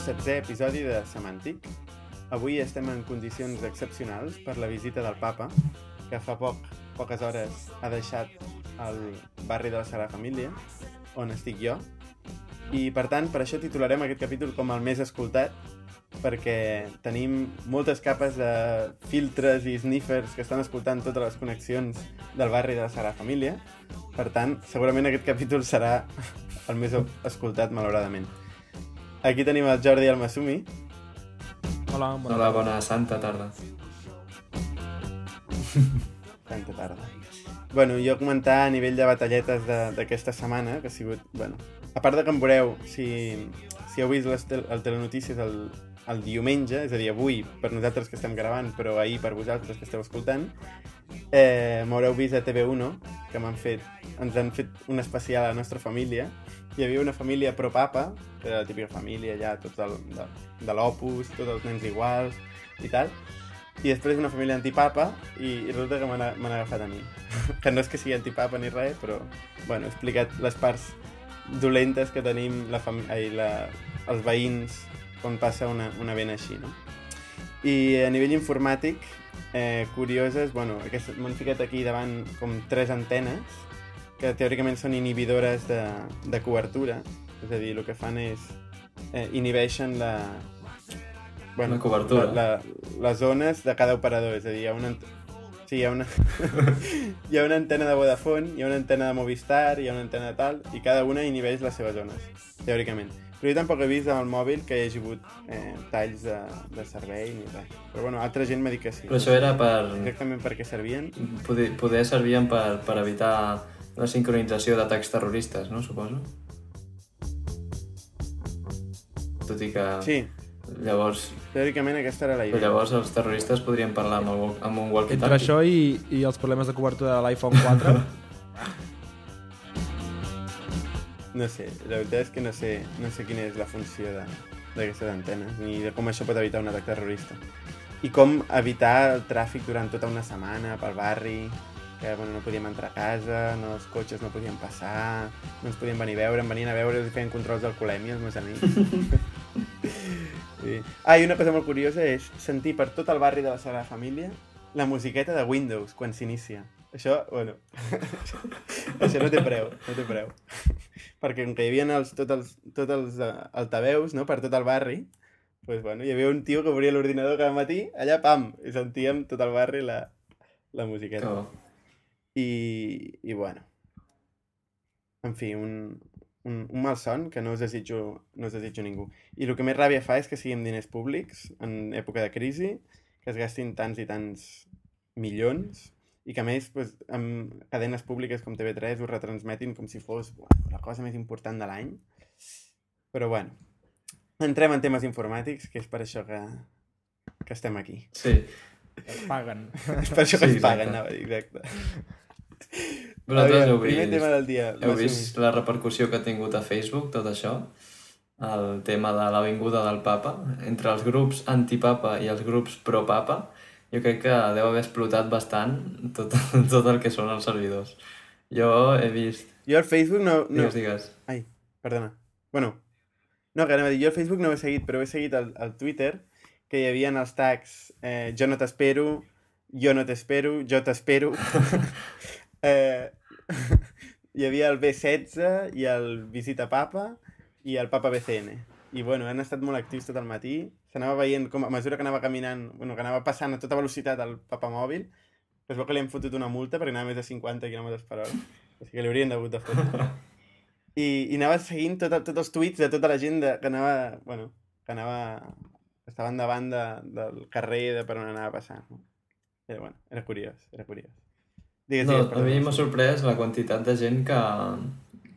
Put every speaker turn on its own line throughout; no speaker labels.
116è episodi de Semàntic. Avui estem en condicions excepcionals per la visita del papa, que fa poc, poques hores ha deixat el barri de la Sagrada Família, on estic jo. I, per tant, per això titularem aquest capítol com el més escoltat, perquè tenim moltes capes de filtres i sniffers que estan escoltant totes les connexions del barri de la Sagrada Família. Per tant, segurament aquest capítol serà el més escoltat, malauradament. Aquí tenim el Jordi Almasumi.
Hola, bona
Hola, bona santa tarda.
Tanta tarda. Bueno, jo comentar a nivell de batalletes de- d'aquesta setmana, que ha sigut... Bueno, a part de que em veureu, si, si heu vist les tel el Telenotícies el, el diumenge, és a dir, avui per nosaltres que estem gravant, però ahir per vosaltres que esteu escoltant, eh, m'haureu vist a TV1, que m'han fet, ens han fet un especial a la nostra família. Hi havia una família pro-papa, que era la típica família ja, tots del, de, de l'opus, tots els nens iguals i tal. I després una família antipapa i, i resulta que m'han agafat a mi. que no és que sigui antipapa ni res, però bueno, he explicat les parts dolentes que tenim la. Ai, la... els veïns quan passa una, una vena així, no? I a nivell informàtic, eh, curioses, bueno, m'han ficat aquí davant com tres antenes que teòricament són inhibidores de, de cobertura, és a dir, el que fan és eh, inhibeixen la...
La cobertura.
La, la, les zones de cada operador, és a dir, hi ha una... Sí, hi ha una... hi ha una antena de Vodafone, hi ha una antena de Movistar, hi ha una antena de tal, i cada una inhibeix les seves zones, teòricament. Però jo tampoc he vist amb el mòbil que hi hagi hagut eh, talls de, de servei ni res. Però bueno, altra gent m'ha dit que sí.
Però això era per...
Exactament per què servien.
Poder, poder servien per, per evitar la sincronització d'atacs terroristes, no? Suposo. Tot i que...
Sí,
Llavors,
teòricament aquesta era la
però
idea.
llavors els terroristes podrien parlar amb, el, amb un
Entre
walkie-talkie.
això i, i els problemes de cobertura de l'iPhone 4,
No sé, la veritat és que no sé, no sé quina és la funció d'aquestes antenes, ni de com això pot evitar un atac terrorista. I com evitar el tràfic durant tota una setmana pel barri, que bueno, no podíem entrar a casa, no, els cotxes no podien passar, no ens podien venir a veure, em venien a veure i feien controls d'alcoholèmia els meus amics. sí. Ah, i una cosa molt curiosa és sentir per tot el barri de la Sagrada Família la musiqueta de Windows quan s'inicia. Això, bueno, això no té preu, no té preu. Perquè com que hi havia els, tots els, tots els eh, altaveus no, per tot el barri, pues, bueno, hi havia un tio que obria l'ordinador cada matí, allà, pam, i sentíem tot el barri la, la musiqueta.
Que bo.
I, i bueno, en fi, un, un, un mal son que no us, desitjo, no us desitjo ningú. I el que més ràbia fa és que siguin diners públics en època de crisi, que es gastin tants i tants milions i que a més pues, amb cadenes públiques com TV3 ho retransmetin com si fos bueno, la cosa més important de l'any. Però bueno, entrem en temes informàtics, que és per això que, que estem aquí.
Sí.
es paguen.
És per això que
Sí,
ens paguen,
exacte.
anava a dir, exacte.
Vosaltres
Aviam,
heu
primer
vist,
tema del dia.
heu vist la repercussió que ha tingut a Facebook, tot això? El tema de l'avinguda del papa, entre els grups antipapa i els grups pro-papa, jo crec que deu haver explotat bastant tot, tot el que són els servidors. Jo he vist...
Jo al Facebook no... no...
Digues, digues.
Ai, perdona. Bueno, no, que anava a dir, jo al Facebook no ho he seguit, però he seguit el, el Twitter, que hi havia els tags eh, jo no t'espero, jo no t'espero, jo t'espero. eh, hi havia el B16 i el Visita Papa i el Papa BCN. I bueno, han estat molt actius tot el matí. S'anava veient com a mesura que anava caminant, bueno, que anava passant a tota velocitat el Papa mòbil, es veu que li han fotut una multa perquè anava més de 50 km per hora. O sigui que li haurien d'hagut de fotre. I, i anava seguint tot, tots els tuits de tota la gent de, que anava, bueno, que anava, que estaven davant de, del carrer de per on anava passant. No? Era, bueno, era curiós, era curiós. Digues,
No,
digues,
a mi m'ha sorprès la quantitat de gent que,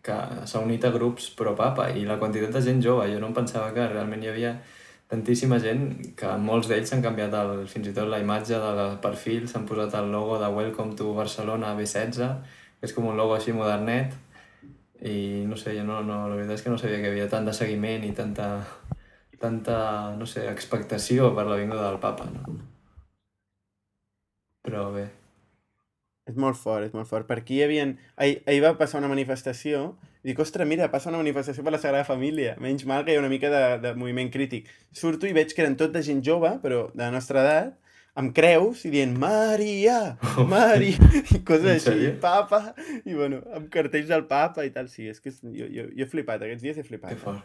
que s'ha unit a grups pro-papa i la quantitat de gent jove. Jo no em pensava que realment hi havia tantíssima gent que molts d'ells s'han canviat el, fins i tot la imatge del perfil, s'han posat el logo de Welcome to Barcelona B16, que és com un logo així modernet, i no sé, jo no, no, la veritat és que no sabia que hi havia tant de seguiment i tanta, tanta no sé, expectació per la vinguda del papa, no? Però bé,
És molt fort, és molt fort. Per aquí hi havia... Ahir, ahir va passar una manifestació i dic, ostres, mira, passa una manifestació per la Sagrada Família. Menys mal que hi ha una mica de, de moviment crític. Surto i veig que eren tot de gent jove, però de la nostra edat, amb creus i dient Maria, Maria, i coses així, papa, i bueno, amb cartells del papa i tal, sí, és que és- jo, jo, jo he flipat, aquests dies he
Que
flipat,
fort,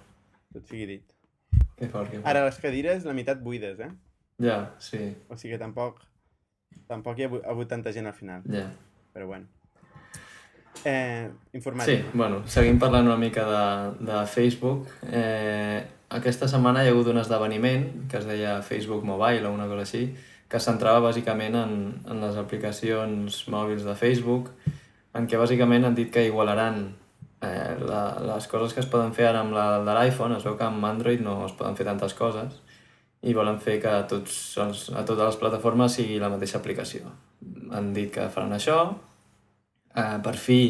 tot sigui dit.
que fort, que fort.
Ara les cadires, la meitat buides, eh?
Ja, sí,
O sigui que tampoc, tampoc hi ha, hagut- ha hagut tanta gent al final,
ja.
però bueno. Eh,
Sí,
informàtica.
bueno, seguim parlant una mica de, de Facebook. Eh, aquesta setmana hi ha hagut un esdeveniment que es deia Facebook Mobile o una cosa així, que es centrava bàsicament en, en les aplicacions mòbils de Facebook, en què bàsicament han dit que igualaran eh, la, les coses que es poden fer ara amb la de l'iPhone, es veu que amb Android no es poden fer tantes coses, i volen fer que a, tots els, a totes les plataformes sigui la mateixa aplicació. Han dit que faran això, eh, per fi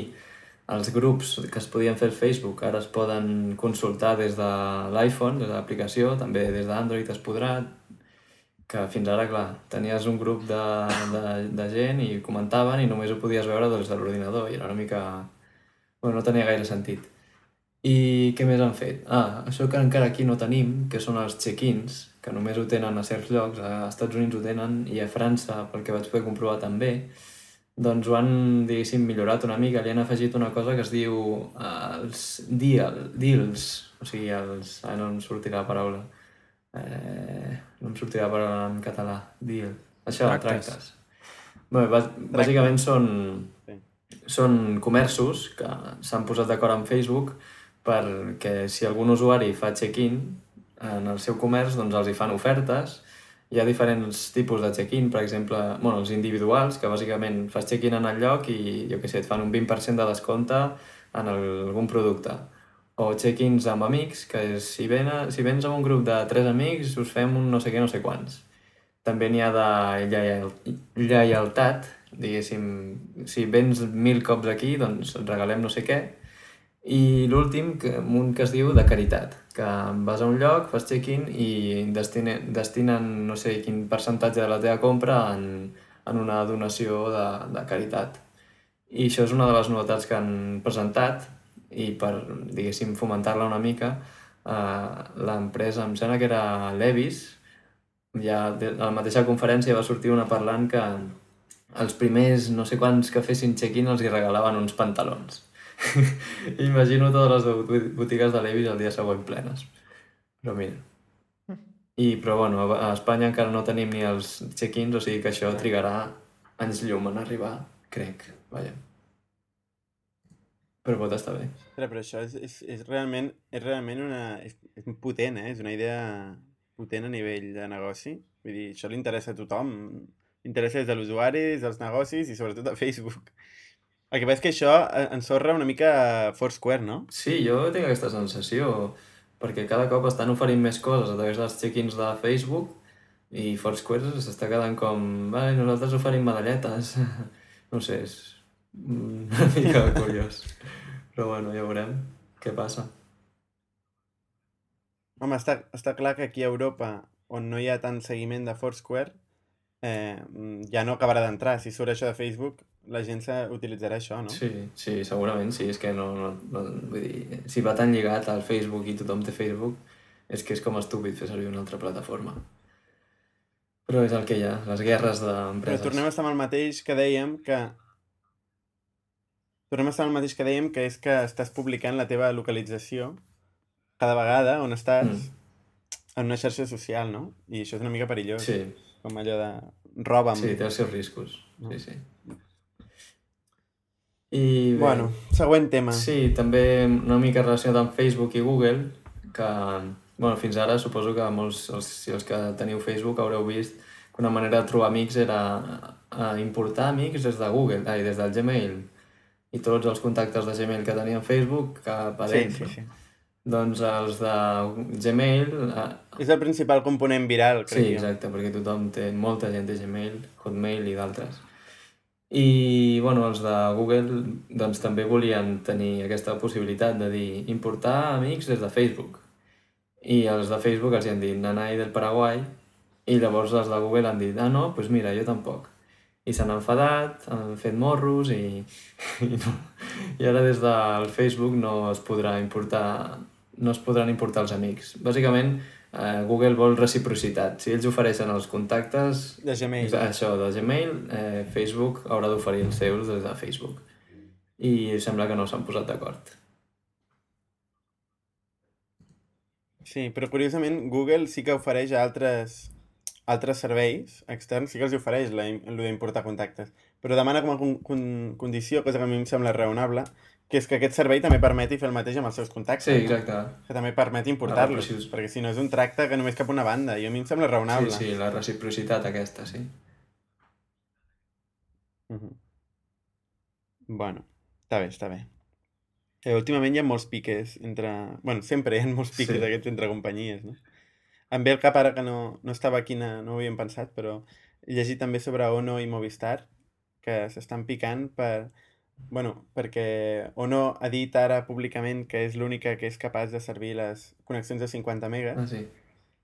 els grups que es podien fer al Facebook ara es poden consultar des de l'iPhone, des de l'aplicació, també des d'Android es podrà, que fins ara, clar, tenies un grup de, de, de gent i comentaven i només ho podies veure des de l'ordinador i era una mica... Bueno, no tenia gaire sentit. I què més han fet? Ah, això que encara aquí no tenim, que són els check-ins, que només ho tenen a certs llocs, a Estats Units ho tenen i a França, pel que vaig poder comprovar també, doncs ho han, diguéssim, millorat una mica, li han afegit una cosa que es diu uh, els deal, deals, o sigui, els... Ah, no em sortirà la paraula. Eh, no em sortirà la paraula en català. Deal. Això,
Tractes.
tractes. Bé, bàs bàsicament són,
Sí.
són comerços que s'han posat d'acord amb Facebook perquè si algun usuari fa check-in en el seu comerç, doncs els hi fan ofertes. Hi ha diferents tipus de check-in, per exemple, bueno, els individuals, que bàsicament fas check-in en el lloc i, jo què sé, et fan un 20% de descompte en el, algun producte. O check-ins amb amics, que és, si, ven, si vens amb un grup de tres amics, us fem un no sé què, no sé quants. També n'hi ha de lleial, lleialtat, diguéssim, si vens mil cops aquí, doncs et regalem no sé què. I l'últim, un que es diu de caritat, que vas a un lloc, fas check-in i destinen, destinen no sé quin percentatge de la teva compra en, en una donació de, de caritat. I això és una de les novetats que han presentat i per, diguéssim, fomentar-la una mica, eh, l'empresa, em sembla que era Levis, ja a la mateixa conferència va sortir una parlant que els primers no sé quants que fessin check-in els hi regalaven uns pantalons. Imagino totes les bot- botigues de Levis el dia següent plenes. Però mira. I, però bueno, a Espanya encara no tenim ni els check-ins, o sigui que això trigarà anys llum en arribar, crec. Vaja. Però pot estar bé.
Però, però això és, és, és, realment, és realment una... És, és potent, eh? És una idea potent a nivell de negoci. Vull dir, això li interessa a tothom. Interessa des de l'usuari, dels negocis i sobretot a Facebook. El que passa és que això eh, ensorra una mica Foursquare, no?
Sí, jo tinc aquesta sensació, perquè cada cop estan oferint més coses a través dels check-ins de Facebook i Foursquare s'està quedant com... Vale, nosaltres oferim medalletes. No sé, és una mica curiós. Però bueno, ja veurem què passa.
Home, està, està clar que aquí a Europa, on no hi ha tant seguiment de Foursquare, eh, ja no acabarà d'entrar. Si surt això de Facebook, la gent utilitzarà això, no?
Sí, sí, segurament sí, és que no, no, no, vull dir, si va tan lligat al Facebook i tothom té Facebook, és que és com estúpid fer servir una altra plataforma. Però és el que hi ha, les guerres
Però
d'empreses.
tornem a estar amb el mateix que dèiem que... Tornem a estar amb el mateix que dèiem que és que estàs publicant la teva localització cada vegada on estàs
Mm.
en una xarxa social, no? I això és una mica perillós.
Sí,
Com allò de roba'm.
sí, té els seus riscos.
No.
Sí, sí. I bé,
Bueno, següent tema.
Sí, també una mica relacionat amb Facebook i Google, que bueno, fins ara suposo que molts, els, si els que teniu Facebook haureu vist que una manera de trobar amics era a importar amics des de Google, ai, des del Gmail, i tots els contactes de Gmail que tenien Facebook cap a
sí,
dins.
sí, sí.
Doncs els de Gmail... Eh,
És el principal component viral, crec
sí,
jo.
exacte, perquè tothom té, molta gent té Gmail, Hotmail i d'altres. I, bueno, els de Google doncs també volien tenir aquesta possibilitat de dir importar amics des de Facebook. I els de Facebook els hi han dit Nanai del Paraguai i llavors els de Google han dit ah no, doncs mira, jo tampoc. i s'han enfadat, han fet morros i, i, no, i ara des del Facebook no es podrà importar no es podran importar els amics. Bàsicament, eh, Google vol reciprocitat. Si ells ofereixen els contactes,
De Gmail.
això de Gmail, eh, Facebook haurà d'oferir els seus des de Facebook. I sembla que no s'han posat d'acord.
Sí, però curiosament Google sí que ofereix a altres, altres serveis externs, sí que els ofereix la, el d'importar contactes, però demana com a con, con, condició, cosa que a mi em sembla raonable, que és que aquest servei també permeti fer el mateix amb els seus contactes.
Sí, exacte.
Que també permeti importar-los,
si-
perquè si no és un tracte que només cap una banda, i a mi em sembla raonable.
Sí, sí, la reciprocitat aquesta, sí.
Mhm. Bueno, està bé, està bé. Eh, últimament hi ha molts piques entre... bueno, sempre hi ha molts piques
Sí.
aquests entre companyies, no? Em ve el cap ara que no, no estava aquí, no, no ho havíem pensat, però he llegit també sobre Ono i Movistar, que s'estan picant per... Bueno, perquè Ono ha dit ara públicament que és l'única que és capaç de servir les connexions de 50 megas,
Ah, sí.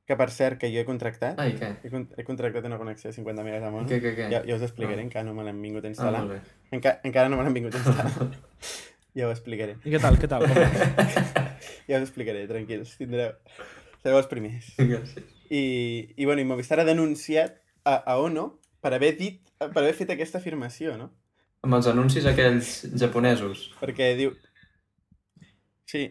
que per cert que jo he contractat.
Ah, i què?
He, con he contractat una connexió de 50 megas amb Ono.
Què, què, què?
Ja, ja us explicaré, encara no me l'han vingut a
Ah,
instal·lar.
molt bé.
Enca encara no me l'han vingut a instal·lar. ja ho explicaré.
I què tal, què tal?
Ja us explicaré, tranquils. Tindreu... Sereu els primers.
Gràcies.
I, i, bueno, i Movistar ha denunciat a, a Ono per haver dit, per haver fet aquesta afirmació, no?
Amb els anuncis aquells japonesos.
Perquè diu... Sí.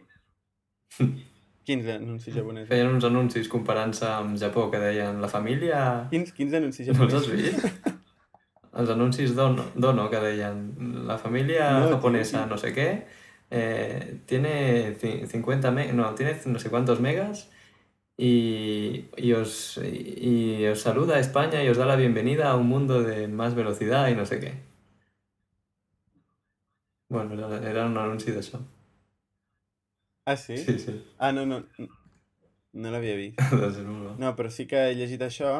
Quins anuncis japonesos?
Feien uns anuncis comparant-se amb Japó que deien la família...
Quins, quins anuncis
No els has
japonesos?
vist? Els anuncis d'Ono, d'Ono que deien la família
No,
japonesa
sí.
no sé qué eh, tiene ci- 50 megas, no, tiene no sé cuántos megas y, y, os, y, y os saluda a España y os da la bienvenida a un mundo de más velocidad y no sé qué. Bueno, era, era un anunci d'això.
Ah, sí?
Sí, sí.
Ah, no, no. No l'havia vist.
Doncs.
No, però sí que he llegit això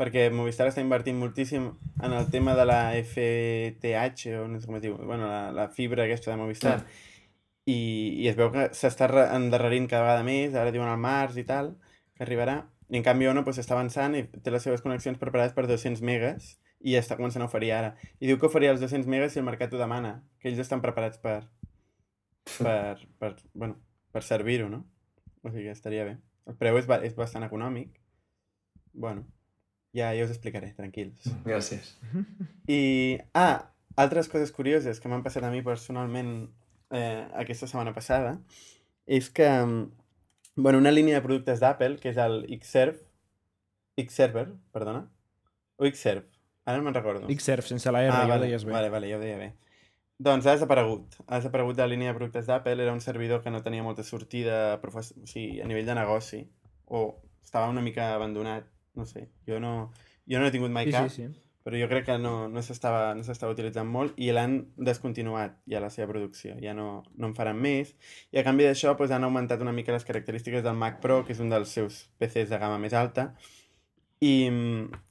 perquè Movistar està invertint moltíssim en el tema de la FTH, o no sé com es diu, bueno, la, la fibra aquesta de Movistar.
Clar.
I, I es veu que s'està re- endarrerint cada vegada més, ara diuen al març i tal, que arribarà. I en canvi Ono pues, està avançant i té les seves connexions preparades per 200 megas i està començant a oferir ara. I diu que oferia els 200 megas si el mercat ho demana, que ells estan preparats per, per, per, bueno, per servir-ho, no? O sigui, estaria bé. El preu és, és bastant econòmic. Bueno, ja, ja us explicaré, tranquils.
Gràcies.
I, ah, altres coses curioses que m'han passat a mi personalment eh, aquesta setmana passada és que, bueno, una línia de productes d'Apple, que és el Xserve, Xserver, perdona, o Xserve, ara no me'n recordo.
Xserve, sense la R,
ah,
ja ho
vale,
deies bé.
Vale, vale, ja ho deia bé. Doncs ha desaparegut. Ha desaparegut de la línia de productes d'Apple. Era un servidor que no tenia molta sortida profes... o sigui, a nivell de negoci. O estava una mica abandonat. No sé. Jo no, jo no he tingut mai
Sí,
cap,
sí, sí.
però jo crec que no, no s'estava no utilitzant molt i l'han descontinuat ja la seva producció. Ja no, no en faran més. I a canvi d'això doncs, han augmentat una mica les característiques del Mac Pro, que és un dels seus PCs de gamma més alta. I,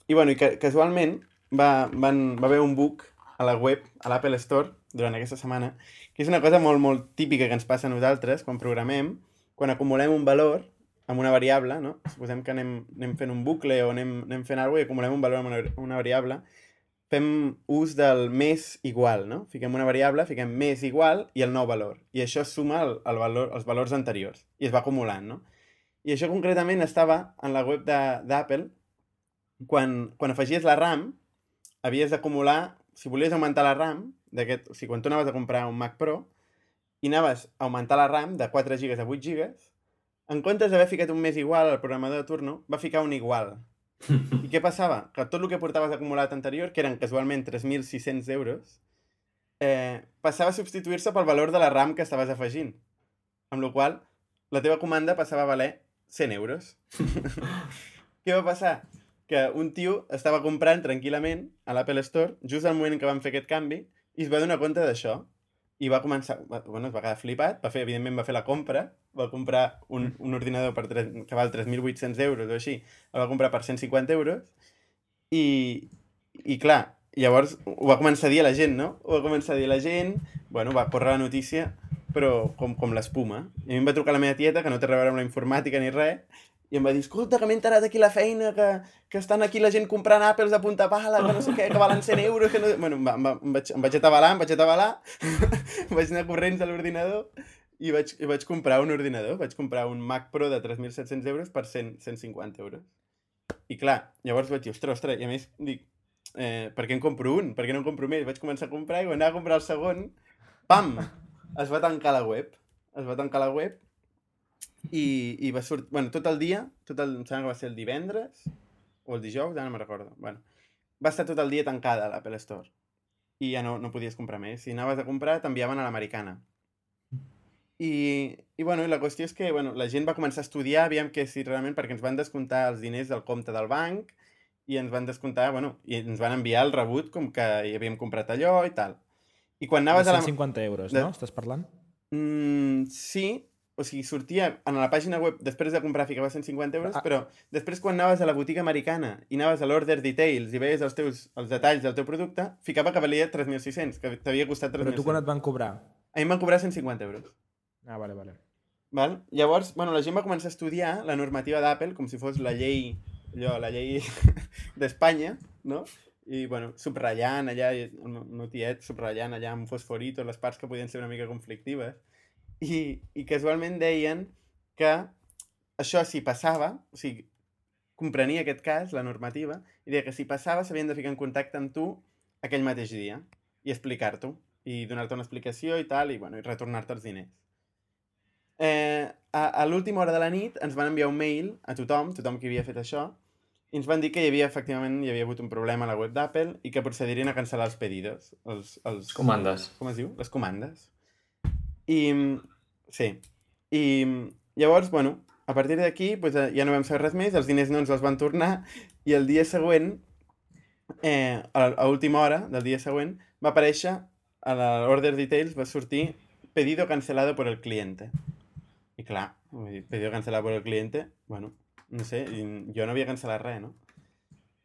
i, bueno, i ca casualment va, van, va haver un bug a la web, a l'Apple Store, durant aquesta setmana, que és una cosa molt, molt típica que ens passa a nosaltres quan programem, quan acumulem un valor amb una variable, no? Suposem que anem, anem fent un bucle o anem, anem fent alguna cosa i acumulem un valor amb una, una variable, fem ús del més igual, no? Fiquem una variable, fiquem més igual i el nou valor. I això suma el, el valor, els valors anteriors. I es va acumulant, no? I això concretament estava en la web d'Apple quan, quan afegies la RAM, havies d'acumular, si volies augmentar la RAM, d'aquest, o sigui, quan tu anaves a comprar un Mac Pro, i anaves a augmentar la RAM de 4 GB a 8 GB, en comptes d'haver ficat un més igual al programador de turno, va ficar un igual. I què passava? Que tot el que portaves acumulat anterior, que eren casualment 3.600 euros, eh, passava a substituir-se pel valor de la RAM que estaves afegint. Amb la qual la teva comanda passava a valer 100 euros. què va passar? Que un tio estava comprant tranquil·lament a l'Apple Store just al moment en què van fer aquest canvi i es va donar compte d'això i va començar, va, bueno, es va quedar flipat, va fer, evidentment va fer la compra, va comprar un, un ordinador per 3, que val 3.800 euros o així, el va comprar per 150 euros i, i clar, llavors ho va començar a dir a la gent, no? Ho va començar a dir a la gent, bueno, va córrer la notícia, però com, com l'espuma. I a mi em va trucar la meva tieta, que no té a veure amb la informàtica ni res, i em va dir, escolta, que m'he enterat aquí la feina, que, que estan aquí la gent comprant Apples de punta pala, que no sé què, que valen 100 euros, que no... Bueno, em, va, em, va, em, vaig, em vaig atabalar, em vaig atabalar, vaig anar corrents a l'ordinador i vaig, i vaig comprar un ordinador, vaig comprar un Mac Pro de 3.700 euros per 100, 150 euros. I clar, llavors vaig dir, ostres, ostres, i a més dic, eh, per què en compro un? Per què no en compro més? Vaig començar a comprar i quan anava a comprar el segon, pam! Es va tancar la web. Es va tancar la web i, i va sortir... Bueno, tot el dia, tot el, em sembla que va ser el divendres o el dijous, ja no me'n recordo. Bueno, va estar tot el dia tancada l'Apple Store i ja no, no podies comprar més. Si anaves a comprar, t'enviaven a l'americana. I, I, bueno, i la qüestió és que bueno, la gent va començar a estudiar, aviam que si realment, perquè ens van descomptar els diners del compte del banc i ens van descomptar, bueno, i ens van enviar el rebut com que hi havíem comprat allò i tal. I quan anaves a la...
150 euros,
de-
no? Estàs parlant?
Mm, sí, o sigui, sortia en la pàgina web, després de comprar ficava 150 euros,
Ah.
però després quan anaves a la botiga americana i anaves a l'order details i veies els teus els detalls del teu producte, ficava que valia 3.600, que t'havia costat
Però tu
3.600.
quan et van cobrar?
A mi em van cobrar 150 euros.
Ah, vale, vale.
Val? Llavors, bueno, la gent va començar a estudiar la normativa d'Apple com si fos la llei, allò, la llei d'Espanya, no? I, bueno, subratllant allà, el meu tiet subratllant allà amb fosforito les parts que podien ser una mica conflictives. I, i casualment deien que això si passava, o sigui, comprenia aquest cas, la normativa, i deia que si passava s'havien de ficar en contacte amb tu aquell mateix dia i explicar-t'ho, i donar-te una explicació i tal, i, bueno, i retornar-te els diners. Eh, a, a l'última hora de la nit ens van enviar un mail a tothom, tothom que havia fet això, i ens van dir que hi havia, efectivament, hi havia hagut un problema a la web d'Apple i que procedirien a cancel·lar els pedidos, els, els,
Comandes.
com es diu? Les comandes. I, sí. I llavors, bueno, a partir d'aquí pues, eh, ja no vam saber res més, els diners no ens els van tornar i el dia següent, eh, a, a última hora del dia següent, va aparèixer a l'order details, va sortir pedido cancelado por el cliente. I clar, pedido cancelado por el cliente, bueno, no sé, jo no havia cancel·lat res, no?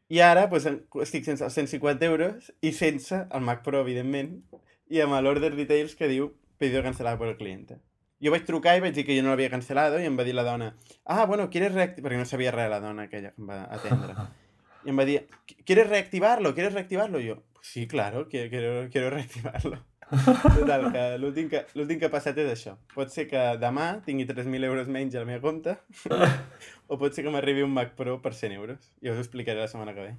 I ara pues, estic sense els 150 euros i sense el Mac Pro, evidentment, i amb l'order details que diu pedido cancelado por el cliente. Jo vaig trucar i vaig dir que jo no l'havia cancel·lado i em va dir la dona, ah, bueno, ¿quieres reactivar? Perquè no sabia res la dona aquella que em va atendre. I em va dir, ¿quieres reactivarlo? ¿Quieres reactivarlo? I jo, pues sí, claro, quiero, quiero, reactivarlo. Total, que l'últim que, que ha passat és això. Pot ser que demà tingui 3.000 euros menys a la meva compte o pot ser que m'arribi un Mac Pro per 100 euros. Ja us ho explicaré la setmana que ve.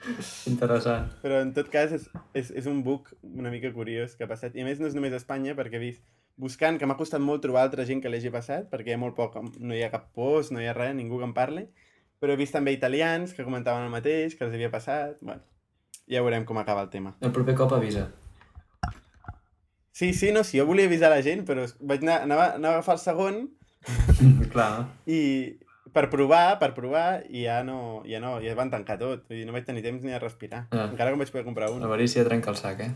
Interessant.
Però en tot cas és, és, és un bug una mica curiós que ha passat. I a més no és només a Espanya, perquè he vist buscant, que m'ha costat molt trobar altra gent que l'hagi passat, perquè hi ha molt poc, no hi ha cap post, no hi ha res, ningú que en parli, però he vist també italians que comentaven el mateix, que els havia passat, bueno, ja veurem com acaba el tema.
El proper cop avisa.
Sí, sí, no, sí, jo volia avisar la gent, però vaig anar, anava, anava a agafar el segon
Clar.
i per provar, per provar, i ja no, ja no, ja van tancar tot, vull dir, no vaig tenir temps ni a respirar,
Ah.
encara que em vaig poder comprar un.
L'avarícia trenca el sac, eh?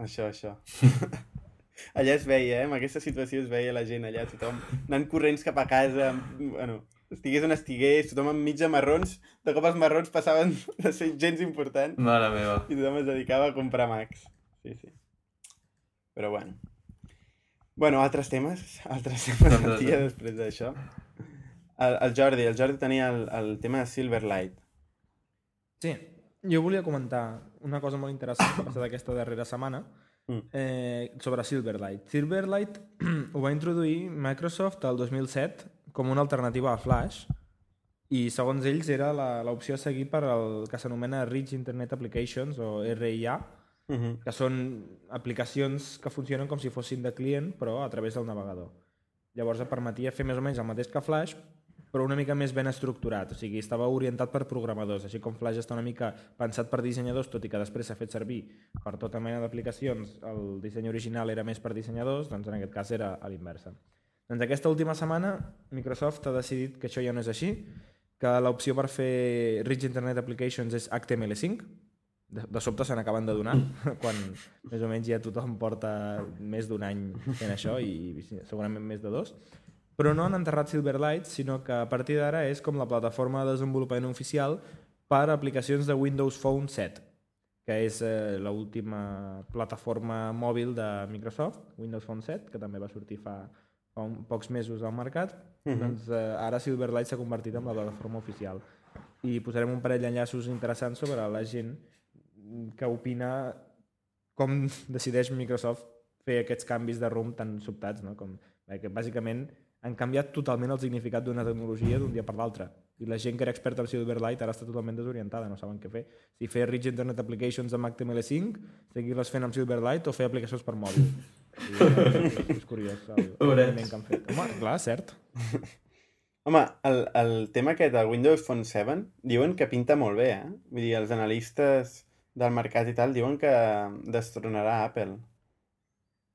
Això, això. allà es veia, eh? En aquesta situació es veia la gent allà, tothom anant corrents cap a casa, bueno, estigués on estigués, tothom amb mitja marrons, de cop els marrons passaven de ser gens importants
Mare meva.
i tothom es dedicava a comprar Macs. Sí, sí. Però bueno. Bueno, altres temes, altres temes del
Altres
dia
temes.
després d'això. El, el Jordi, el Jordi tenia el, el tema de Silverlight.
Sí, jo volia comentar una cosa molt interessant que ha passat aquesta darrera setmana
Mm.
eh, sobre Silverlight. Silverlight ho va introduir Microsoft el 2007 com una alternativa a Flash i segons ells era la- l'opció a seguir per al que s'anomena Rich Internet Applications o RIA,
Uh -huh.
que són aplicacions que funcionen com si fossin de client però a través del navegador. Llavors et permetia fer més o menys el mateix que Flash però una mica més ben estructurat, o sigui, estava orientat per programadors, així com Flash està una mica pensat per dissenyadors, tot i que després s'ha fet servir per tota mena d'aplicacions, el disseny original era més per dissenyadors, doncs en aquest cas era a l'inversa. Doncs aquesta última setmana Microsoft ha decidit que això ja no és així, que l'opció per fer Rich Internet Applications és HTML5, de, de sobte se n'acaben de donar, quan més o menys ja tothom porta més d'un any fent això i, i segurament més de dos. Però no han enterrat Silverlight, sinó que a partir d'ara és com la plataforma de desenvolupament oficial per a aplicacions de Windows Phone 7, que és eh, l'última plataforma mòbil de Microsoft, Windows Phone 7, que també va sortir fa, fa un, pocs mesos al mercat,
Mhm.
doncs eh, ara Silverlight s'ha convertit en la plataforma oficial. I posarem un parell d'enllaços interessants sobre la gent que opina com decideix Microsoft fer aquests canvis de rumb tan sobtats, no? Com, eh, que bàsicament han canviat totalment el significat d'una tecnologia d'un dia per l'altre. I la gent que era experta en Silverlight ara està totalment desorientada, no saben què fer. Si fer Rich Internet Applications amb HTML5, seguir-les fent amb Silverlight o fer aplicacions per mòbil. I, eh, és curiós el, el que han fet. Home, clar, cert.
Home, el, el tema aquest del Windows Phone 7 diuen que pinta molt bé, eh? Vull dir, els analistes del mercat i tal diuen que destronarà Apple.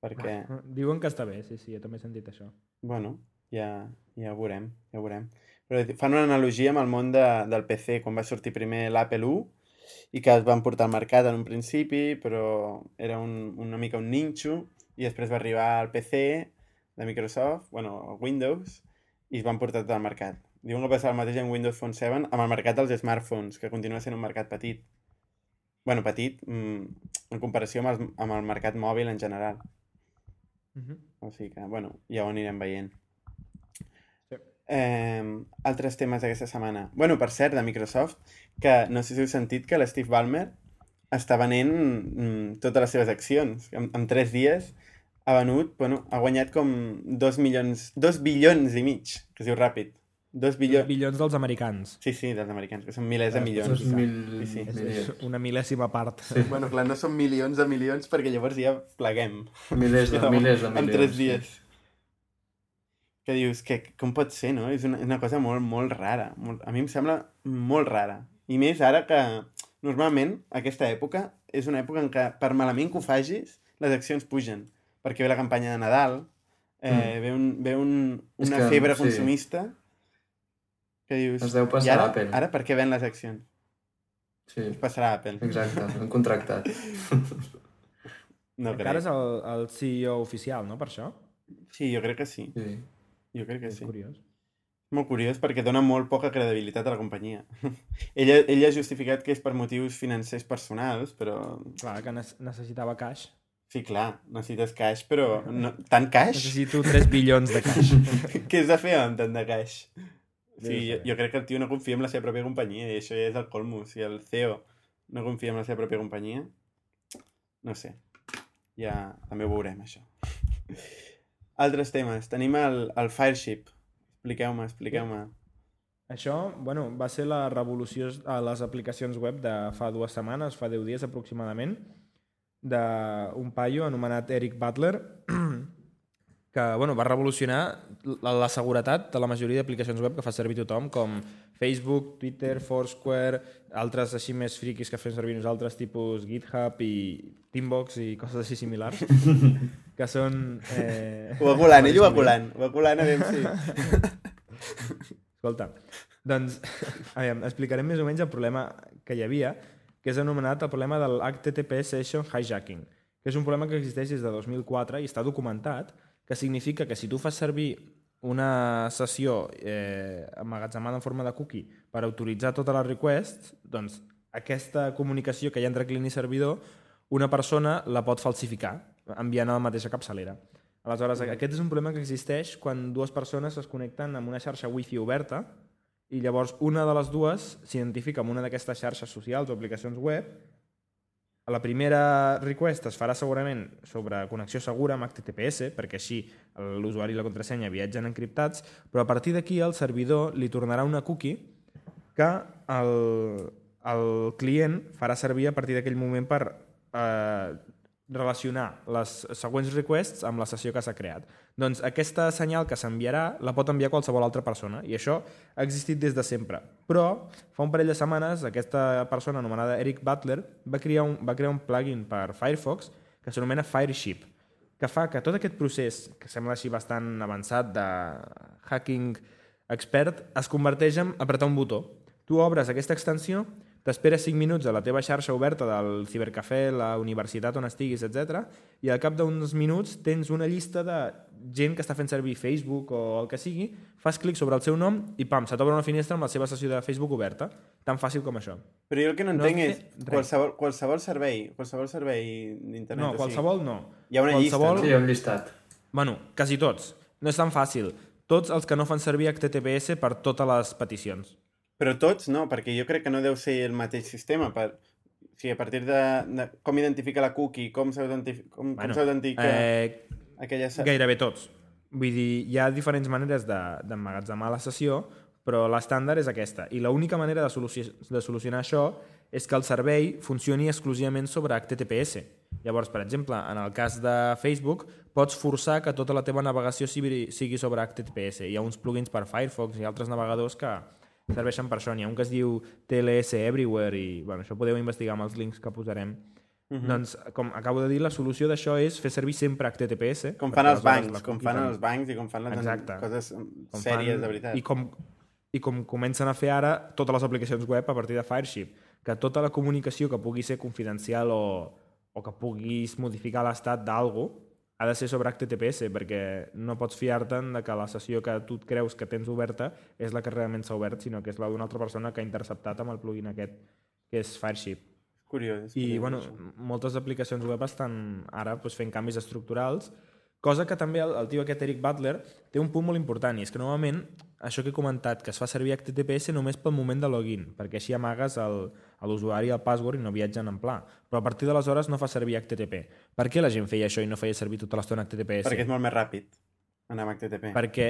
Perquè,
Diuen que està bé, sí, sí, jo també he sentit això.
bueno, ja, ja ho veurem, ja ho veurem. Però fan una analogia amb el món de, del PC, quan va sortir primer l'Apple 1 i que es van portar al mercat en un principi, però era un, una mica un ninxo, i després va arribar al PC de Microsoft, bueno, Windows, i es van portar tot al mercat. Diuen que passava el mateix en Windows Phone 7 amb el mercat dels smartphones, que continua sent un mercat petit. bueno, petit mm, en comparació amb el, amb el mercat mòbil en general.
Uh -huh.
O sigui que, bueno, ja ho anirem veient. Eh, altres temes d'aquesta setmana. bueno, per cert, de Microsoft, que no sé si heu sentit que l'Steve Ballmer està venent mm, totes les seves accions. En, en tres dies ha venut, bueno, ha guanyat com dos milions, dos bilions i mig, que es diu ràpid. Dos bilions...
Bilions dels americans.
Sí, sí, dels americans, que són milers de milions.
Dos mil
Sí, sí.
És, una mil·lèsima part.
Sí. Bueno, clar, no són milions de milions perquè llavors ja pleguem.
Milers de, milers de
en
milions.
tres
sí.
Que dius, que, com pot ser, no? És una, una cosa molt, molt rara. Molt, a mi em sembla molt rara. I més ara que, normalment, aquesta època és una època en què, per malament que ho facis, les accions pugen. Perquè ve la campanya de Nadal, eh,
Mm.
ve, un, ve un,
És
una
que,
febre
sí.
consumista, que dius...
Es deu passar
"I ara,
a Apple."
Ara per què ven les accions?
Sí,
Es passarà a Apple.
exacte, han contractat.
No
Encara és
crec.
el, el CEO oficial, no?, per això.
Sí, jo crec que sí.
Sí.
Jo crec que
És
sí.
curiós.
Molt curiós perquè dona molt poca credibilitat a la companyia. ella, ella ha justificat que és per motius financers personals, però...
Clar, que ne- necessitava cash.
Sí, clar, necessites cash, però no... tant cash?
Necessito 3 bilions de cash.
Què has de fer amb tant de cash? Sí, jo, jo crec que el tio no confia en la seva pròpia companyia i això ja és el colmo. Si el CEO no confia en la seva pròpia companyia, no sé. Ja també ho veurem, això. Altres temes. Tenim el, el Fireship. Expliqueu-me, expliqueu-me.
Això, bueno, va ser la revolució a les aplicacions web de fa dues setmanes, fa 10 dies aproximadament, d'un paio anomenat Eric Butler, que bueno, va revolucionar la, la seguretat de la majoria d'aplicacions web que fa servir tothom, com Facebook, Twitter, Foursquare, altres així més friquis que fem servir nosaltres, tipus GitHub i Teambox i coses així similars, que són... Eh,
Ho va colant, ell ho va colant. Ho va colant a veure si...
Escolta, doncs aviam, explicarem més o menys el problema que hi havia, que és anomenat el problema del HTTP Session Hijacking, que és un problema que existeix des de 2004 i està documentat, que significa que si tu fas servir una sessió eh, emmagatzemada en forma de cookie per autoritzar totes les requests, doncs aquesta comunicació que hi ha entre client i servidor, una persona la pot falsificar enviant a la mateixa capçalera. Aleshores, aquest és un problema que existeix quan dues persones es connecten amb una xarxa wifi oberta i llavors una de les dues s'identifica amb una d'aquestes xarxes socials o aplicacions web la primera request es farà segurament sobre connexió segura amb HTTPS, perquè així l'usuari i la contrasenya viatgen encriptats, però a partir d'aquí el servidor li tornarà una cookie que el, el client farà servir a partir d'aquell moment per eh, relacionar les següents requests amb la sessió que s'ha creat. Doncs aquesta senyal que s'enviarà la pot enviar qualsevol altra persona i això ha existit des de sempre. Però fa un parell de setmanes aquesta persona anomenada Eric Butler va crear un, va crear un plugin per Firefox que s'anomena Fireship que fa que tot aquest procés, que sembla així bastant avançat de hacking expert, es converteix en apretar un botó. Tu obres aquesta extensió, t'esperes 5 minuts a la teva xarxa oberta del cibercafè, la universitat on estiguis, etc. i al cap d'uns minuts tens una llista de gent que està fent servir Facebook o el que sigui, fas clic sobre el seu nom i pam, se t'obre una finestra amb la seva sessió de Facebook oberta. Tan fàcil com això.
Però jo el que no
No
entenc
has
és qualsevol, qualsevol servei, qualsevol servei d'internet.
No, qualsevol no.
Hi ha una llista,
qualsevol-
Sí, hi ha un llistat.
Bueno, quasi tots. no és tan fàcil. Tots els que no fan servir HTTPS per totes les peticions.
Però tots no, perquè jo crec que no deu ser el mateix sistema. Per... O sigui, a partir de, de com identifica la cookie, com s'autentifica com,
Bueno,
com
Eh,
aquella...
gairebé tots. Vull dir, hi ha diferents maneres de- d'emmagatzemar la sessió, però l'estàndard és aquesta. I l'única manera de, soluci de solucionar això és que el servei funcioni exclusivament sobre HTTPS. Llavors, per exemple, en el cas de Facebook, pots forçar que tota la teva navegació sigui, sigui sobre HTTPS. Hi ha uns plugins per Firefox i altres navegadors que serveixen per això. N'hi ha un que es diu TLS Everywhere i bueno, això podeu investigar amb els links que posarem. Uh -huh. Doncs, com acabo de dir, la solució d'això és fer servir sempre HTTPS.
Com
perquè
fan els bancs,
la
com fan els bancs i com fan les
Exacte.
coses
com
sèries,
fan-
de veritat.
I com, I com comencen a fer ara totes les aplicacions web a partir de Fireship, que tota la comunicació que pugui ser confidencial o, o que puguis modificar l'estat d'algú ha de ser sobre HTTPS, perquè no pots fiar-te'n de que la sessió que tu creus que tens oberta és la que realment s'ha obert, sinó que és la d'una altra persona que ha interceptat amb el plugin aquest, que és Fireship.
Curiós. és
I
curiós,
bueno,
això.
moltes aplicacions web estan ara doncs, fent canvis estructurals, cosa que també el, el tio aquest Eric Butler té un punt molt important, i és que normalment això que he comentat, que es fa servir HTTPS només pel moment de login, perquè així amagues el- l'usuari el password i no viatgen en pla. Però a partir d'aleshores no fa servir HTTP. Per què la gent feia això i no feia servir tota l'estona HTTPS?
Perquè és molt més ràpid anar amb HTTP.
perquè...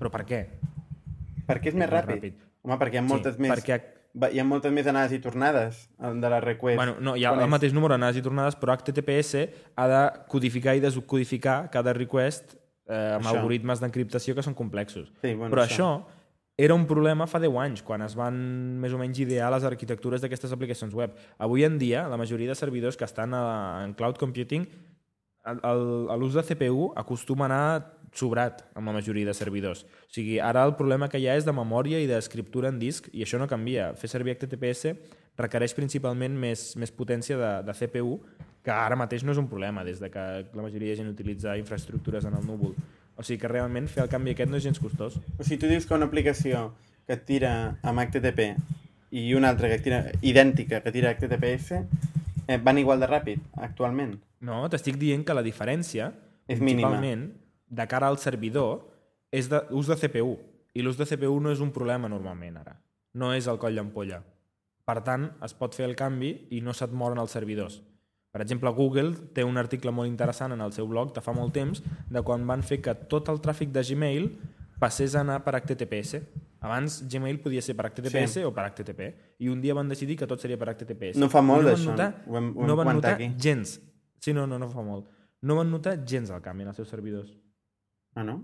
Però per què?
Perquè és més
més
ràpid.
ràpid.
Home, perquè hi ha moltes
sí,
més...
Perquè
hi ha moltes més anades i tornades de la request.
Bueno, no, hi ha
Quan
el
és-
mateix número d'anades i tornades, però HTTPS ha de codificar i descodificar cada request eh, amb
Això.
algoritmes d'encriptació que són complexos.
Sí, bueno,
però això. era un problema fa 10 anys, quan es van més o menys idear les arquitectures d'aquestes aplicacions web. Avui en dia, la majoria de servidors que estan a, en cloud computing, l'ús de CPU acostuma a anar sobrat amb la majoria de servidors. O sigui, ara el problema que hi ha és de memòria i d'escriptura en disc i això no canvia. Fer servir HTTPS requereix principalment més, més potència de, de CPU, que ara mateix no és un problema, des de que la majoria de gent utilitza infraestructures en el núvol. O sigui que realment fer el canvi aquest no és gens costós.
O sigui, tu dius que una aplicació que et tira amb HTTP i una altra que tira idèntica que tira HTTPS eh, van igual de ràpid actualment.
No, t'estic dient que la diferència,
És mínima.
De cara al servidor, és de, ús de CPU. I l'ús de CPU no és un problema normalment ara. No és el coll d'ampolla. Per tant, es pot fer el canvi i no se't moren els servidors. Per exemple, Google té un article molt interessant en el seu blog de fa molt temps de quan van fer que tot el tràfic de Gmail passés a anar per HTTPS. Abans Gmail podia ser per HTTPS
Sí.
o per HTTP i un dia van decidir que tot seria per HTTPS.
No fa molt
I van
d'això,
notar-
ho hem- ho hem
no van notar
aquí.
gens. Sí, no, no, no fa molt. No van notar gens el canvi en els seus servidors.
Ah, no?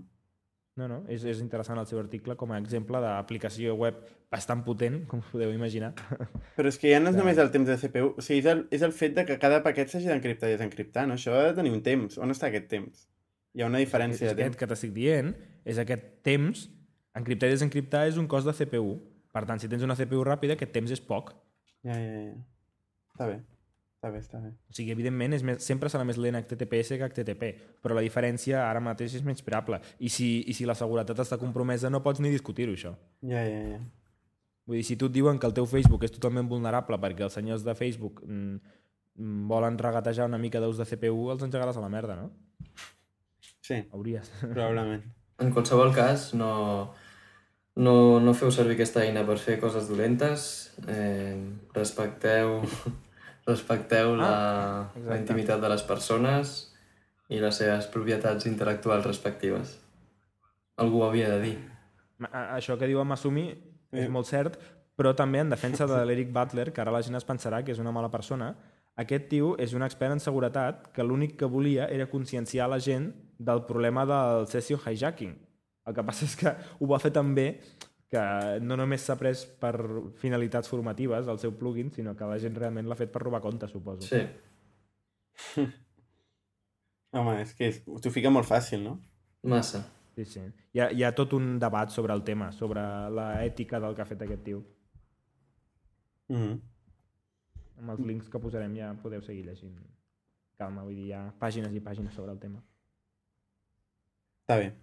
No, no, és, és interessant el seu article com a exemple d'aplicació web bastant potent, com us podeu imaginar.
Però és que ja no és només el temps de CPU, o sigui, és el, és el fet de que cada paquet s'hagi d'encriptar i desencriptar, no? Això ha de tenir un temps. On està aquest temps? Hi ha una diferència
és
de
aquest
temps.
que t'estic dient, és aquest temps, encriptar i desencriptar és un cost de CPU. Per tant, si tens una CPU ràpida, aquest temps és poc.
Ja, ja, ja. Està bé. Està bé, està bé.
O sigui, evidentment, és més, sempre serà més lent HTTPS que HTTP, però la diferència ara mateix és menyspreable. I si, I si la seguretat està compromesa, no pots ni discutir-ho, això.
Ja, ja, ja.
Vull dir, si tu et diuen que el teu Facebook és totalment vulnerable perquè els senyors de Facebook mm, mm, volen regatejar una mica d'ús de CPU, els engegaràs a la merda, no?
Sí,
Hauries.
probablement.
En qualsevol cas, no, no, no feu servir aquesta eina per fer coses dolentes. Eh, respecteu respecteu la,
Ah,
la intimitat de les persones i les seves propietats intel·lectuals respectives. Algú ho havia de dir.
Això que diu en Masumi és
Sí.
molt cert, però també en defensa de l'Eric Butler, que ara la gent es pensarà que és una mala persona, aquest tio és un expert en seguretat que l'únic que volia era conscienciar la gent del problema del session hijacking. El que passa és que ho va fer tan bé que no només s'ha pres per finalitats formatives el seu plugin, sinó que la gent realment l'ha fet per robar comptes, suposo.
Sí,
Home, és que és, t'ho fica molt fàcil, no?
massa.
sí, sí. Hi, ha, hi ha tot un debat sobre el tema, sobre la ètica del que ha fet aquest tio.
Mm -hmm.
Amb els links que posarem ja podeu seguir llegint. Calma, vull dir, hi ha pàgines i pàgines sobre el tema.
Està bé.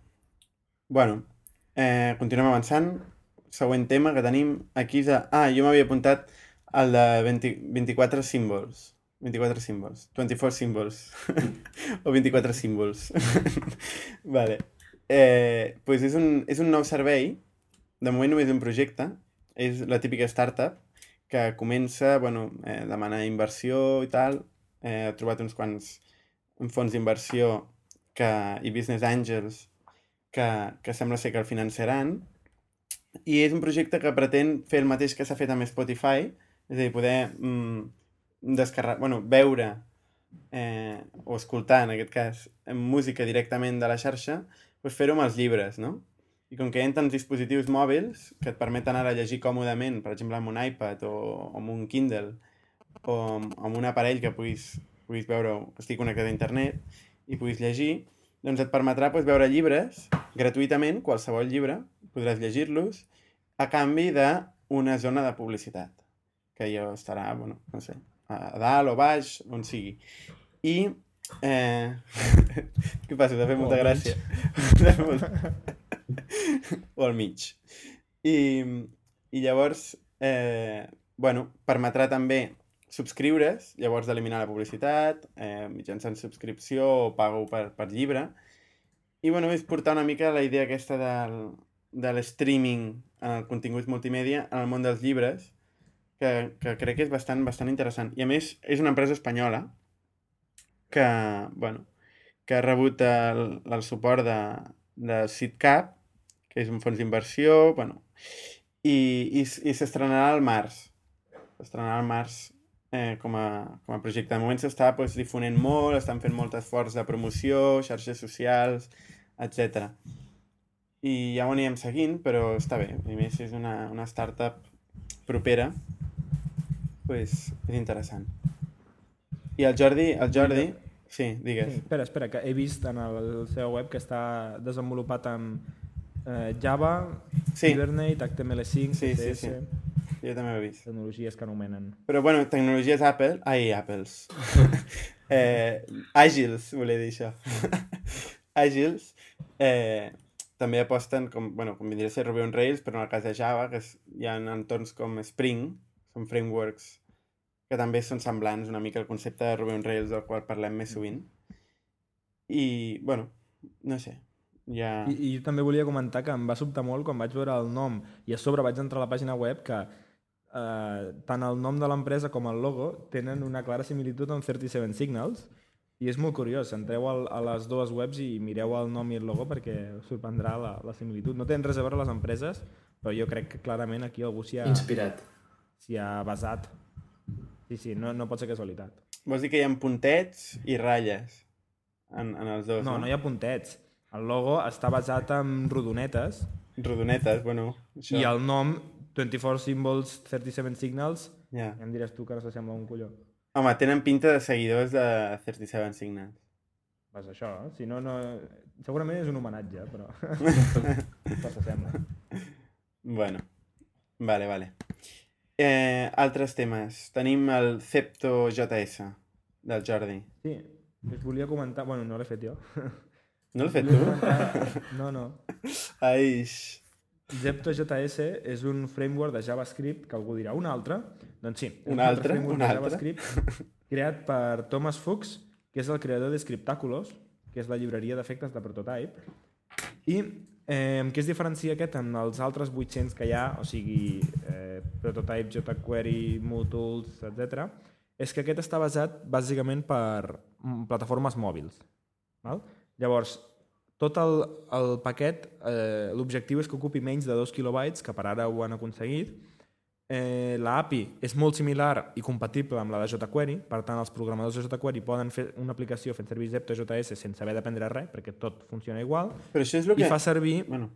Bueno, eh, continuem avançant. Següent tema que tenim aquí. De... Ah, jo m'havia apuntat al de 20, 24 símbols. 24 símbols. 24 símbols. o 24 símbols. vale. Eh, pues és, un, és un nou servei, de moment només un projecte, és la típica startup, que comença, bueno, eh, demanar inversió i tal, eh, ha trobat uns quants fons d'inversió que, i business angels que, que sembla ser que el finançaran, i és un projecte que pretén fer el mateix que s'ha fet amb Spotify, és a dir, poder mm, descarregar, bueno, veure eh, o escoltar, en aquest cas, música directament de la xarxa, doncs fer-ho amb els llibres, no? I com que hi ha tants dispositius mòbils que et permeten ara llegir còmodament, per exemple, amb un iPad o, o amb un Kindle o amb, amb un aparell que puguis, puguis veure, estic connectat a internet i puguis llegir, doncs et permetrà doncs, veure llibres gratuïtament, qualsevol llibre, podràs llegir-los, a canvi d'una zona de publicitat, que ja estarà, bueno, no sé, a dalt o baix, on sigui. I... Eh... Què passa? T'ha fet molta gràcia. o al mig. I, i llavors, eh, bueno, permetrà també subscriure's, llavors d'eliminar la publicitat, eh, mitjançant subscripció o pago per, per llibre. I bueno, és portar una mica la idea aquesta del, de l'streaming en el contingut multimèdia en el món dels llibres, que, que crec que és bastant, bastant interessant. I a més, és una empresa espanyola que, bueno, que ha rebut el, el suport de, de SIDCAP, que és un fons d'inversió, bueno, i, i, i s'estrenarà al març. S'estrenarà al març eh, com, a, com a projecte. De moment s'està pues, difonent molt, estan fent molt esforç de promoció, xarxes socials, etc. I ja ho anirem seguint, però està bé. A més, és una, una startup propera, pues, és interessant. I el Jordi, el Jordi, sí, digues.
Sí, espera, espera, que he vist en el seu web que està desenvolupat amb eh, Java,
Sí.
Hibernate, HTML5,
Sí, sí,
CSS,
sí. Jo també ho he vist.
tecnologies que anomenen.
Però, bueno, tecnologies Apple... Ai, Apples. eh, àgils, volia dir això. àgils eh, també aposten, com, bueno, com vindria a ser Ruby on Rails, però en el cas de Java, que és, hi ha entorns com Spring, són frameworks que també són semblants una mica al concepte de Ruby on Rails del qual parlem més sovint. I, bueno, no sé, ja...
I, I jo també volia comentar que em va sobtar molt quan vaig veure el nom i a sobre vaig entrar a la pàgina web que eh, tant el nom de l'empresa com el logo tenen una clara similitud amb 37 Signals i és molt curiós, entreu al, a les dues webs i mireu el nom i el logo perquè us sorprendrà la, la similitud. No tenen res a veure les empreses, però jo crec que clarament aquí algú s'hi ha,
Inspirat.
s'hi ha basat. Sí, sí, no, no pot ser casualitat.
Vols dir que hi ha puntets i ratlles en, en els dos,
No, no hi ha puntets. El logo està basat en rodonetes
Rodonetes, bueno, això...
i el nom 24 Symbols 37 Signals
Ja.
ja em diràs tu que no s'assembla un colló.
Home, tenen pinta de seguidors de 37 Signals.
Pues això, eh? si no, no... Segurament és un homenatge, però... però s'assembla.
Bueno, vale, vale. Eh, altres temes. Tenim el Cepto JS del Jordi.
Sí, us volia comentar... Bueno, no l'he fet jo.
No l'has fet tu?
No, no.
Aix.
Zepto.js és un framework de JavaScript que algú dirà un altre. Doncs sí, és
Un altre?
framework
Un
de
altre?
JavaScript creat per Thomas Fuchs, que és el creador de Scriptaculos, que és la llibreria d'efectes de Prototype. I eh, amb què es diferencia aquest en els altres 800 que hi ha, o sigui, eh, Prototype, jQuery, Mootools, etc. és que aquest està basat bàsicament per mm, plataformes mòbils. Val? Llavors, tot el, el paquet, eh, l'objectiu és que ocupi menys de 2 kilobytes, que per ara ho han aconseguit. Eh, la API és molt similar i compatible amb la de jQuery, per tant els programadors de jQuery poden fer una aplicació fent servir Zepto.js sense haver d'aprendre res, perquè tot funciona igual,
Però això és el
i
que...
fa servir...
Bueno,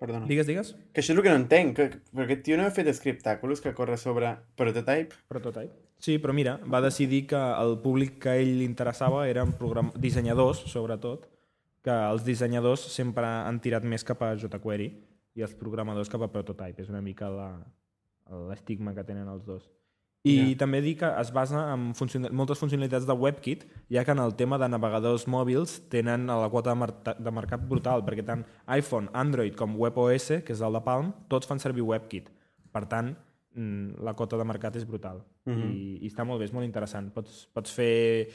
perdona.
Digues, digues.
Que això és el que no entenc, que, perquè aquest tio no ha fet Scriptaculous que corre sobre Prototype.
Prototype. Sí, però mira, va decidir que el públic que a ell li interessava eren dissenyadors, sobretot, que els dissenyadors sempre han tirat més cap a jQuery i els programadors cap a Prototype. És una mica l'estigma que tenen els dos. I
Ja.
també dir que es basa en funcional... moltes funcionalitats de WebKit, ja que en el tema de navegadors mòbils tenen la quota de, mar de mercat brutal, perquè tant iPhone, Android com WebOS, que és el de Palm, tots fan servir WebKit. Per tant, mm, la quota de mercat és brutal.
Mhm.
I, I està molt bé, és molt interessant. Pots, pots fer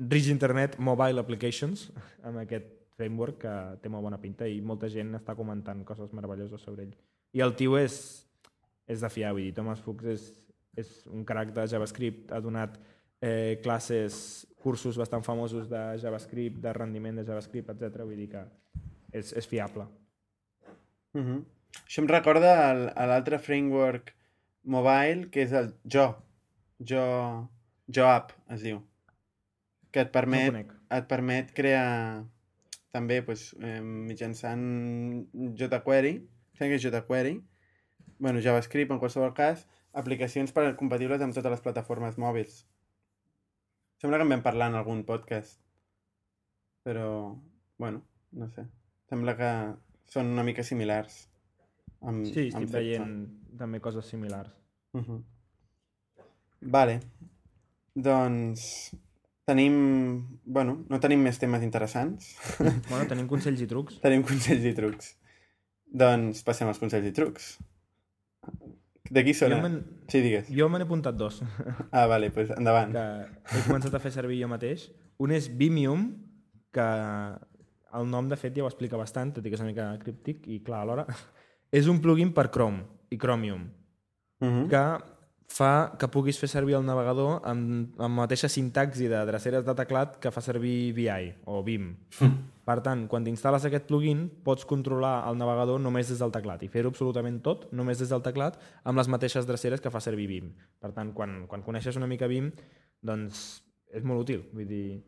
Rich Internet Mobile Applications amb aquest framework que té molt bona pinta i molta gent està comentant coses meravelloses sobre ell. I el tio és, és de fiar, vull dir, Thomas Fuchs és, és un crack de JavaScript, ha donat eh, classes, cursos bastant famosos de JavaScript, de rendiment de JavaScript, etc. Vull dir que és, és fiable.
Uh -huh. Això em recorda a l'altre framework mobile, que és el Jo. Jo, jo App, es diu. Que et
No
permet,
conec.
et permet crear també doncs, eh, mitjançant jQuery, sembla que és jQuery, bueno, JavaScript en qualsevol cas, aplicacions per compatibles amb totes les plataformes mòbils. Sembla que en vam parlar en algun podcast. Però, bueno, no sé. Sembla que són una mica similars. Amb,
Sí, estic
amb
veient també coses similars.
Uh -huh. Vale. Doncs tenim... Bueno, no tenim més temes interessants.
Bueno, tenim consells i trucs.
tenim consells i trucs. Doncs passem als consells i trucs. De qui sona? Sí, digues.
jo me n'he apuntat dos,
Ah, vale, doncs pues endavant.
que he començat a fer servir jo mateix. Un és Vimium, que el nom, de fet, ja ho explica bastant, tot i que és una mica críptic, i clar, alhora, és un plugin per Chrome i Chromium,
Uh -huh.
que fa que puguis fer servir el navegador amb, amb la mateixa sintaxi de dreceres de teclat que fa servir VI o Vim. Per tant, quan t'instal·les aquest plugin, pots controlar el navegador només des del teclat i fer-ho absolutament tot només des del teclat amb les mateixes dreceres que fa servir Vim. Per tant, quan, quan coneixes una mica Vim, doncs és molt útil. Vull dir,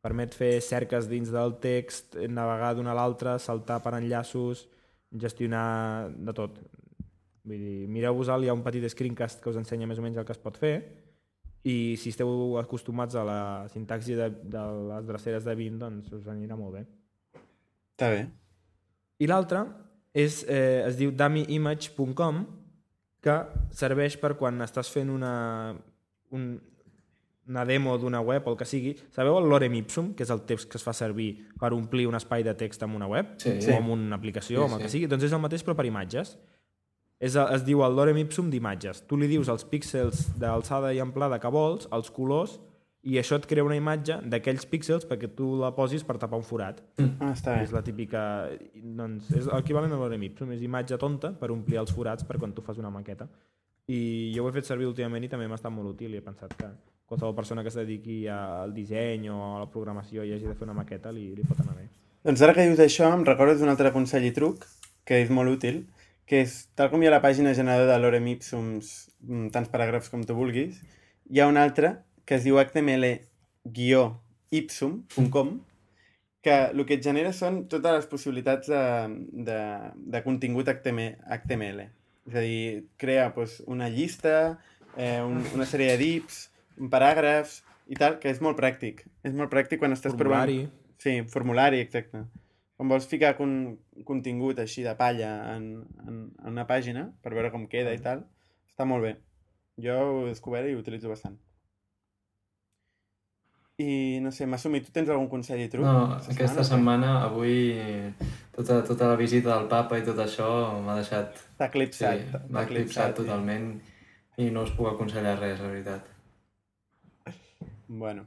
permet fer cerques dins del text, navegar d'una a l'altra, saltar per enllaços, gestionar de tot. Vull dir, mireu-vos-el, hi ha un petit screencast que us ensenya més o menys el que es pot fer i si esteu acostumats a la sintaxi de, de les dreceres de Vim, doncs us anirà molt bé.
Està bé.
I l'altre és, eh, es diu dummyimage.com que serveix per quan estàs fent una, un, una demo d'una web o el que sigui. Sabeu el lorem ipsum, que és el text que es fa servir per omplir un espai de text amb una web?
Sí.
O amb una aplicació,
Sí,
o el
sí.
que sigui? Doncs és el mateix però per imatges. És, es diu el lorem ipsum d'imatges. Tu li dius els píxels d'alçada i amplada que vols, els colors, i això et crea una imatge d'aquells píxels perquè tu la posis per tapar un forat.
Ah, està bé.
És la típica... Doncs, és l'equivalent a l'orem ipsum, és imatge tonta per omplir els forats per quan tu fas una maqueta. I jo ho he fet servir últimament i també m'ha estat molt útil i he pensat que qualsevol persona que es dediqui al disseny o a la programació i hagi de fer una maqueta li, li pot anar bé.
Doncs ara que dius això, em recordes d'un altre consell i truc, que és molt útil, que és, tal com hi ha la pàgina generador de Lorem Ipsums, mm, tants paràgrafs com tu vulguis, hi ha un altre que es diu html-ipsum.com, que el que et genera són totes les possibilitats de, de, de contingut HTML. És a dir, crea doncs, una llista, eh, un, una sèrie de dips, un paràgrafs i tal, que és molt pràctic. És molt pràctic quan estàs
Formulari.
provant... Sí, formulari, exacte. Quan vols ficar con, contingut així de palla en, en, en una pàgina per veure com queda i tal, està molt bé. Jo ho he descobert i ho utilitzo bastant. I no sé, Masumi, tu tens algun consell i truc?
No, aquesta
o què?
setmana, avui, tota, tota la visita del papa i tot això m'ha deixat...
T'ha
Sí,
eclipsat. t'ha
m'ha eclipsat
sí.
totalment i no us puc aconsellar res, la veritat.
Bueno,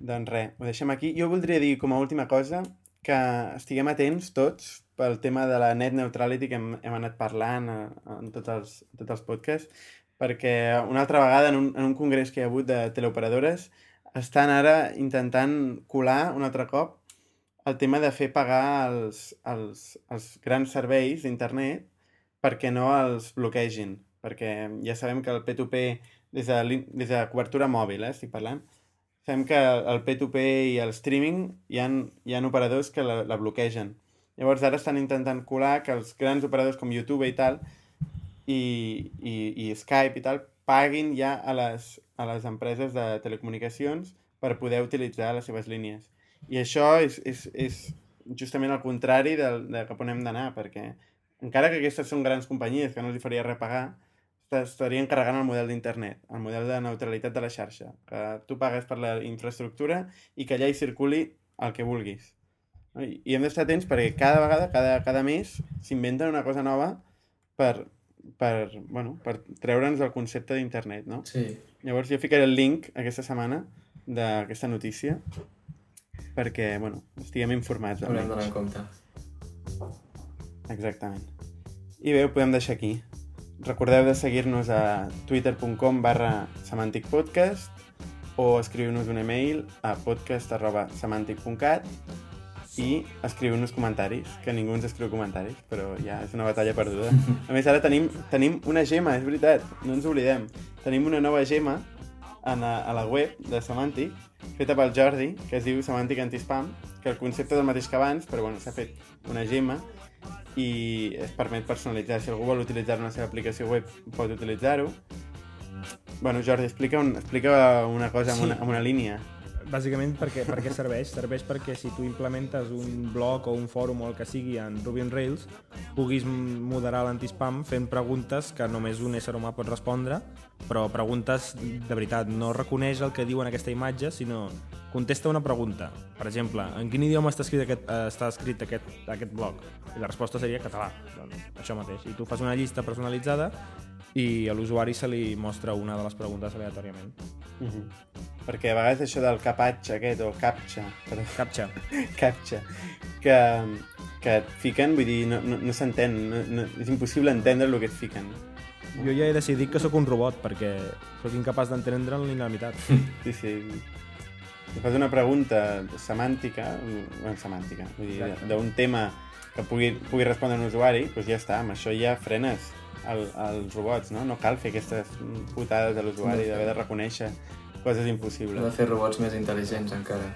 doncs res, ho deixem aquí. Jo voldria dir com a última cosa que estiguem atents tots pel tema de la net neutrality que hem, hem anat parlant eh, en tots els, tots els podcasts, perquè una altra vegada en un, en un congrés que hi ha hagut de teleoperadores estan ara intentant colar un altre cop el tema de fer pagar els, els, els grans serveis d'internet perquè no els bloquegin, perquè ja sabem que el P2P des de, des de cobertura mòbil, eh, estic parlant, sabem que el P2P i el streaming hi ha, hi ha operadors que la, la bloquegen. Llavors ara estan intentant colar que els grans operadors com YouTube i tal i, i, i Skype i tal paguin ja a les, a les empreses de telecomunicacions per poder utilitzar les seves línies. I això és, és, és justament el contrari del, de cap on hem d'anar, perquè encara que aquestes són grans companyies que no els faria res pagar, estarien carregant el model d'internet, el model de neutralitat de la xarxa, que tu pagues per la infraestructura i que allà hi circuli el que vulguis. I hem d'estar atents perquè cada vegada, cada, cada mes, s'inventen una cosa nova per, per, bueno, per treure'ns el concepte d'internet, no?
Sí,
Llavors jo ficaré el link aquesta setmana d'aquesta notícia perquè, bueno, estiguem informats.
Haurem d'anar en compte.
Exactament. I bé, ho podem deixar aquí. Recordeu de seguir-nos a twitter.com barra semanticpodcast o escriu-nos un email a podcast arroba semantic.cat i escriu-nos comentaris, que ningú ens escriu comentaris, però ja és una batalla perduda. A més, ara tenim, tenim una gema, és veritat, no ens oblidem. Tenim una nova gema a la, a la web de Semantic, feta pel Jordi, que es diu Semantic Antispam, que el concepte és el mateix que abans, però bueno, s'ha fet una gema i es permet personalitzar. Si algú vol utilitzar una seva aplicació web, pot utilitzar-ho. Bueno, Jordi, explica, un, explica una cosa amb,
Sí.
una, amb una línia.
Bàsicament, per què, per què serveix? Serveix perquè si tu implementes un blog o un fòrum o el que sigui en Ruby on Rails, puguis moderar l'antispam fent preguntes que només un ésser humà pot respondre, però preguntes de veritat, no reconeix el que diu en aquesta imatge, sinó contesta una pregunta. Per exemple, en quin idioma està escrit aquest, eh, està escrit aquest, aquest blog? I la resposta seria català. Doncs això mateix. I tu fas una llista personalitzada i a l'usuari se li mostra una de les preguntes aleatòriament.
Uh -huh. Perquè a vegades això del capatxa aquest, o captxa, perdó,
Captcha.
captxa, que, que et fiquen, vull dir, no, no, no s'entén, no, no, és impossible entendre el que et fiquen.
Jo ja he decidit que sóc un robot perquè sóc incapaç d'entendre'n ni la meitat.
Sí, sí. Si fas una pregunta semàntica, bueno, semàntica, vull dir, d'un tema que pugui, pugui respondre un usuari, doncs ja està, amb això ja frenes el, els robots, no? No cal fer aquestes putades a l'usuari d'haver de reconèixer coses
Hem de
impossibles.
fer robots més intel·ligents encara.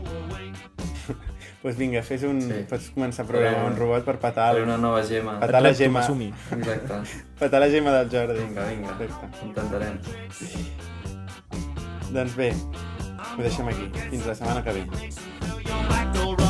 Doncs pues vinga, fes un...
Sí.
Pots començar a programar un robot per petar,
Faré una nova gema.
petar la gema.
Exacte.
petar la gema del Jordi.
Vinga, vinga.
Perfecte.
Intentarem.
Doncs bé, ho deixem aquí. Fins la setmana que ve.